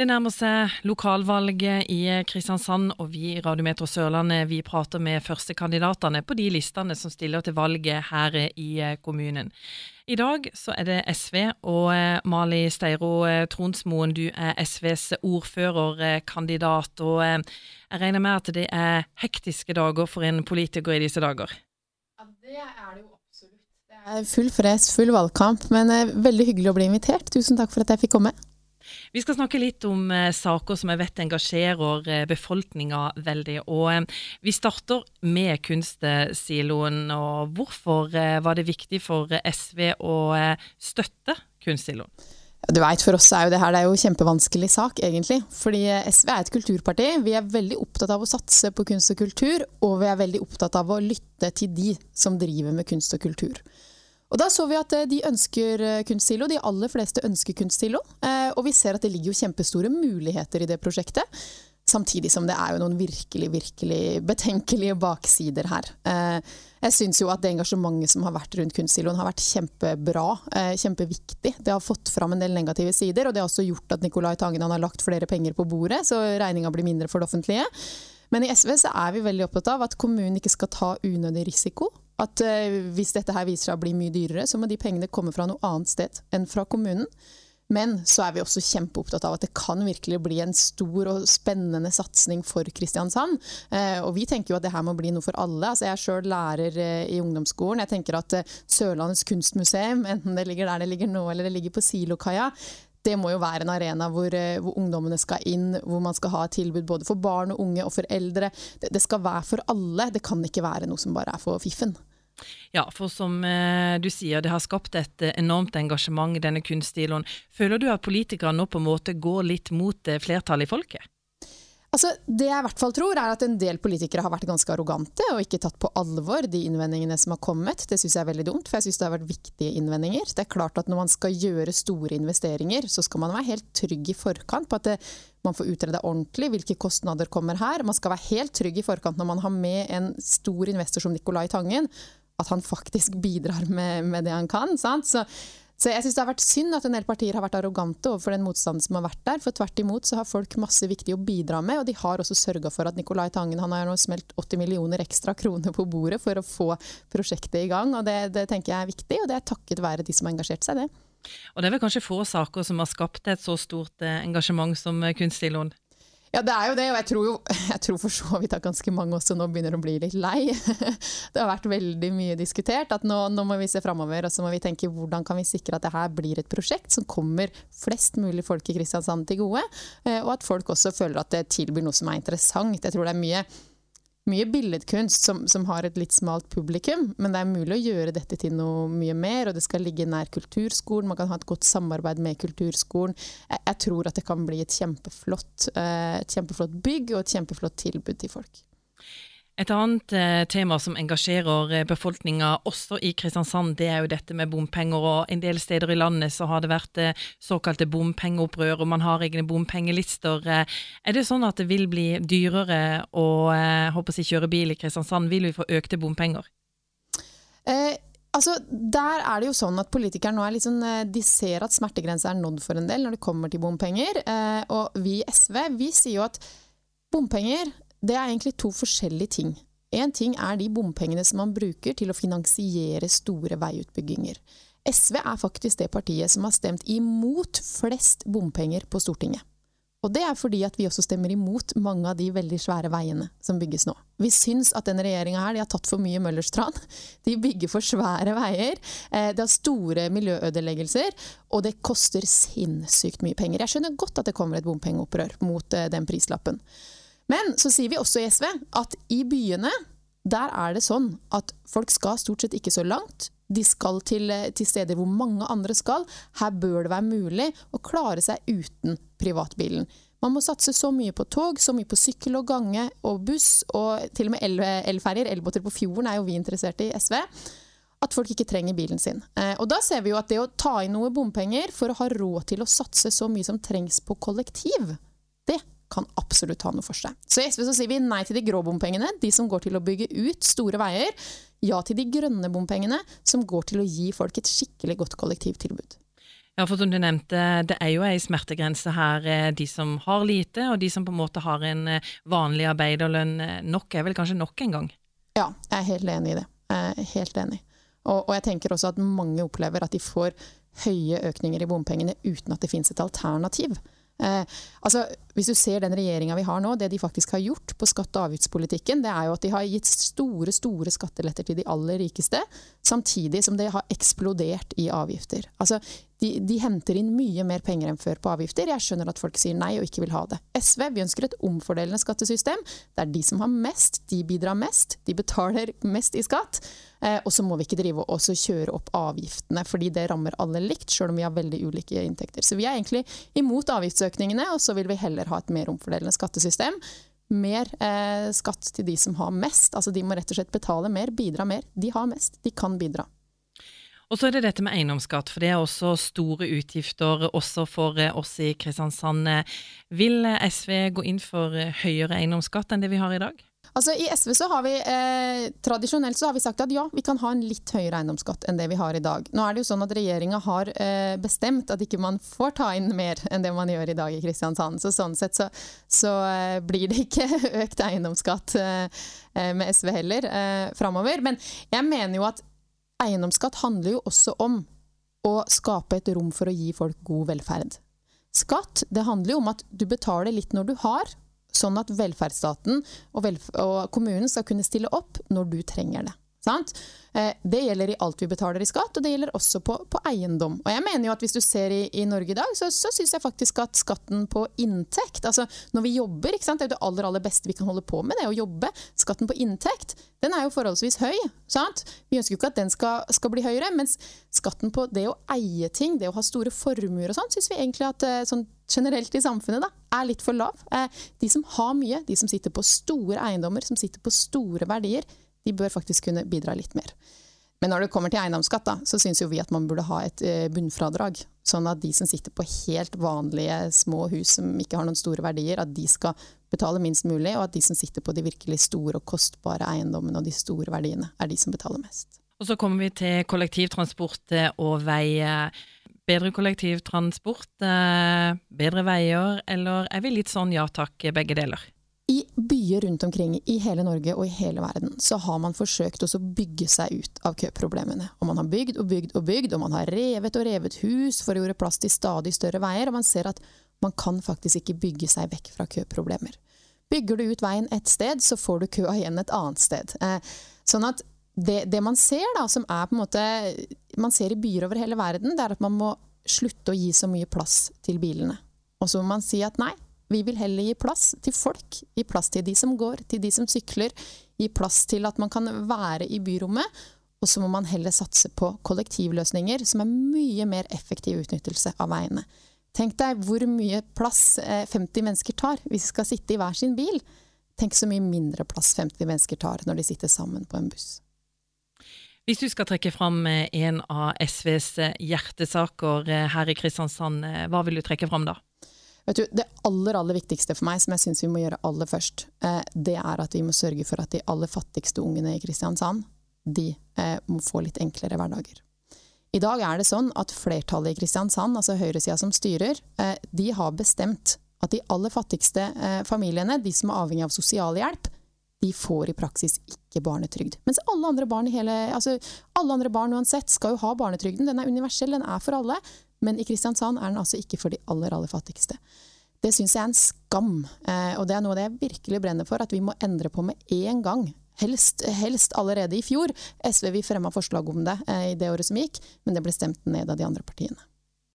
Det nærmer seg lokalvalget i Kristiansand, og vi i Radiometro Sørlandet vi prater med førstekandidatene på de listene som stiller til valget her i kommunen. I dag så er det SV, og eh, Mali Steiro eh, Tronsmoen, du er SVs ordførerkandidat. og eh, Jeg regner med at det er hektiske dager for en politiker i disse dager? Ja, det er det jo absolutt. Det er full fres, full valgkamp, men veldig hyggelig å bli invitert. Tusen takk for at jeg fikk komme. Vi skal snakke litt om eh, saker som jeg vet engasjerer eh, befolkninga veldig. og eh, Vi starter med kunstsiloen. og Hvorfor eh, var det viktig for SV å eh, støtte kunstsiloen? Du vet, For oss er jo det her det er jo kjempevanskelig sak, egentlig. Fordi eh, SV er et kulturparti. Vi er veldig opptatt av å satse på kunst og kultur, og vi er veldig opptatt av å lytte til de som driver med kunst og kultur. Og Da så vi at eh, de ønsker eh, kunstsilo. De aller fleste ønsker kunstsilo. Eh, og vi ser at det ligger jo kjempestore muligheter i det prosjektet. Samtidig som det er jo noen virkelig virkelig betenkelige baksider her. Jeg syns jo at det engasjementet som har vært rundt kunstsiloen har vært kjempebra. Kjempeviktig. Det har fått fram en del negative sider, og det har også gjort at Nicolai Tangen har lagt flere penger på bordet, så regninga blir mindre for det offentlige. Men i SV så er vi veldig opptatt av at kommunen ikke skal ta unødig risiko. At uh, hvis dette her viser seg å bli mye dyrere, så må de pengene komme fra noe annet sted enn fra kommunen. Men så er vi også kjempeopptatt av at det kan virkelig bli en stor og spennende satsing for Kristiansand. Eh, og vi tenker jo at det her må bli noe for alle. Altså, jeg er sjøl lærer eh, i ungdomsskolen. Jeg tenker at eh, Sørlandets kunstmuseum, enten det ligger der det ligger nå eller det ligger på Silokaia, det må jo være en arena hvor, eh, hvor, ungdommene skal inn, hvor man skal ha tilbud både for barn og unge og for eldre. Det, det skal være for alle, det kan ikke være noe som bare er for fiffen. Ja, for som eh, du sier, det har skapt et eh, enormt engasjement denne kunststilen. Føler du at politikerne nå på en måte går litt mot eh, flertallet i folket? Altså, det jeg i hvert fall tror, er at en del politikere har vært ganske arrogante og ikke tatt på alvor de innvendingene som har kommet. Det syns jeg er veldig dumt, for jeg syns det har vært viktige innvendinger. Det er klart at når man skal gjøre store investeringer, så skal man være helt trygg i forkant på at det, man får utrede ordentlig hvilke kostnader kommer her. Man skal være helt trygg i forkant når man har med en stor investor som Nicolai Tangen, at han faktisk bidrar med, med det han kan. Sant? Så, så jeg syns det har vært synd at en del partier har vært arrogante overfor den motstanden som har vært der. For tvert imot så har folk masse viktig å bidra med, og de har også sørga for at Nicolai Tangen han har nå smelt 80 millioner ekstra kroner på bordet for å få prosjektet i gang. og det, det tenker jeg er viktig, og det er takket være de som har engasjert seg, det. Og det er vel kanskje få saker som har skapt et så stort eh, engasjement som kunstig kunststiloen? Ja, det er jo det, og jeg tror, jo, jeg tror for så vidt at ganske mange også nå begynner å bli litt lei. Det har vært veldig mye diskutert. at Nå, nå må vi se framover og så må vi tenke hvordan kan vi sikre at det her blir et prosjekt som kommer flest mulig folk i Kristiansand til gode, eh, og at folk også føler at det tilbyr noe som er interessant. Jeg tror det er mye mye billedkunst som, som, har et litt smalt publikum, men det er mulig å gjøre dette til noe mye mer, og det skal ligge nær kulturskolen. Man kan ha et godt samarbeid med kulturskolen. Jeg, jeg tror at det kan bli et kjempeflott, eh, et kjempeflott bygg og et kjempeflott tilbud til folk. Et annet eh, tema som engasjerer eh, befolkninga også i Kristiansand, det er jo dette med bompenger. og En del steder i landet så har det vært eh, såkalte bompengeopprør, og man har egne bompengelister. Eh, er det sånn at det vil bli dyrere å eh, håper jeg, kjøre bil i Kristiansand? Vil vi få økte bompenger? Eh, altså, der er det jo sånn at Politikerne nå er litt sånn, de ser at smertegrensa er nådd for en del når det kommer til bompenger. og vi i SV vi sier jo at bompenger det er egentlig to forskjellige ting. Én ting er de bompengene som man bruker til å finansiere store veiutbygginger. SV er faktisk det partiet som har stemt imot flest bompenger på Stortinget. Og det er fordi at vi også stemmer imot mange av de veldig svære veiene som bygges nå. Vi syns at denne regjeringa her de har tatt for mye Møllerstrand. De bygger for svære veier. Eh, det har store miljøødeleggelser, og det koster sinnssykt mye penger. Jeg skjønner godt at det kommer et bompengeopprør mot eh, den prislappen. Men så sier vi også i SV at i byene der er det sånn at folk skal stort sett ikke så langt. De skal til, til, steder hvor mange andre skal. Her bør det være mulig å klare seg uten privatbilen. Man må satse så mye på tog, så mye på sykkel og gange og buss, og til og med elferjer, elbåter på fjorden, er jo vi interessert i i SV. At folk ikke trenger bilen sin. Eh, og da ser vi jo at det å ta inn noe bompenger for å ha råd til å satse så mye som trengs på kollektiv, det kan absolutt ha noe for seg. Så i SV så sier vi nei til de grå bompengene, de som går til å bygge ut store veier. Ja til de grønne bompengene, som går til å gi folk et skikkelig godt kollektivtilbud. Ja, for som du nevnte, det er jo ei smertegrense her. Eh, de som har lite, og de som på en måte har en eh, vanlig arbeiderlønn nok, er vel kanskje nok en gang? Ja, jeg er helt enig i det. Helt enig. Og, og jeg tenker også at mange opplever at de får høye økninger i bompengene uten at det finnes et alternativ. Eh, altså, hvis du ser den regjeringa vi har nå, det de faktisk har gjort på skatte- og avgiftspolitikken, det er jo at de har gitt store store skatteletter til de aller rikeste, samtidig som det har eksplodert i avgifter. Altså, de, de, henter inn mye mer penger enn før på avgifter. Jeg skjønner at folk sier nei og ikke vil ha det. SV vi ønsker et omfordelende skattesystem. Det er de som har mest, de bidrar mest, de betaler mest i skatt. Eh, og så må vi ikke drive og kjøre opp avgiftene, fordi det rammer alle likt, sjøl om vi har veldig ulike inntekter. Så vi er egentlig imot avgiftsøkningene, og så vil vi heller ha et mer omfordelende skattesystem. Mer eh, skatt til de som har mest. Altså de må rett og slett betale mer, bidra mer. De har mest, de kan bidra. Og så er det dette med eiendomsskatt, for det er også store utgifter også for eh, oss i Kristiansand. Vil SV gå inn for høyere eiendomsskatt enn det vi har i dag? Altså I SV så har vi eh, tradisjonelt så har vi sagt at ja, vi kan ha en litt høyere eiendomsskatt enn det vi har i dag. Nå er det jo sånn at regjeringa har eh, bestemt at ikke man får ta inn mer enn det man gjør i dag i Kristiansand. Så sånn sett så, så eh, blir det ikke økt eiendomsskatt eh, eh, med SV heller eh, framover. Men jeg mener jo at eiendomsskatt handler jo også om å skape et rom for å gi folk god velferd. Skatt det handler jo om at du betaler litt når du har, sånn at velferdsstaten og, velf og, kommunen skal kunne stille opp når du trenger det. Sant? Eh, det gjelder i alt vi betaler i skatt, og det gjelder også på, på eiendom. Og jeg mener jo at Hvis du ser i, i Norge i dag, så, så syns jeg faktisk at skatten på inntekt altså Når vi jobber, Det er jo det aller aller beste vi kan holde på med, det er å jobbe. Skatten på inntekt den er jo forholdsvis høy. Sant? Vi ønsker jo ikke at den skal, skal, bli høyere, mens skatten på det å eie ting, det å ha store formuer og sånn, syns vi egentlig at eh, sånn generelt i samfunnet da, er litt for lav. Eh, de som har mye, de som sitter på store eiendommer, som sitter på store verdier, de bør faktisk kunne bidra litt mer. Men når det kommer til eiendomsskatt, da, så syns vi at man burde ha et eh, bunnfradrag. Sånn at de som sitter på helt vanlige små hus som ikke har noen store verdier, at de skal betale minst mulig, og at de som sitter på de virkelig store og kostbare eiendommene og de store verdiene, er de som betaler mest. Og Så kommer vi til kollektivtransport og veier. Bedre kollektivtransport, eh, bedre veier, eller er vi litt sånn ja takk, begge deler? Byer rundt omkring i hele Norge og i hele verden så har man forsøkt å bygge seg ut av køproblemene. Og man har bygd og bygd og bygd, og man har revet og revet hus for å gjøre plass til stadig større veier, og man ser at man kan faktisk ikke bygge seg vekk fra køproblemer. Bygger du ut veien et sted, så får du køa igjen et annet sted. Eh, sånn at det, det, man ser, da, som er på en måte Man ser i byer over hele verden, det er at man må slutte å gi så mye plass til bilene. Og så må man si at nei, vi vil heller gi plass til folk, gi plass til de som går, til de som sykler, gi plass til at man kan være i byrommet. Og så må man heller satse på kollektivløsninger som er mye mer effektiv utnyttelse av veiene. Tenk deg hvor mye plass 50 eh, mennesker tar hvis de skal sitte i hver sin bil. Tenk så mye mindre plass 50 mennesker tar når de sitter sammen på en buss. Hvis du skal trekke fram eh, en av SVs eh, hjertesaker her i Kristiansand, hva vil du trekke fram da? Du, det aller aller viktigste for meg, som jeg syns vi må gjøre aller først, eh, det er at vi må sørge for at de aller fattigste ungene i Kristiansand de eh, må få litt enklere hverdager. I dag er det sånn at flertallet i Kristiansand, altså høyresida som styrer, eh, de har bestemt at de aller fattigste familiene, de som er avhengig av sosialhjelp, de får i praksis ikke barnetrygd. Mens alle andre barn, hele, altså alle andre barn uansett skal jo ha barnetrygden. Den er universell, den er for alle. Men i Kristiansand er den altså ikke for de aller, aller fattigste. Det syns jeg er en skam, eh, og det er noe det jeg virkelig brenner for at vi må endre på med en gang. Helst, helst allerede i fjor. SV vi fremma forslag om det eh, i det året som gikk, men det ble stemt ned av de andre partiene.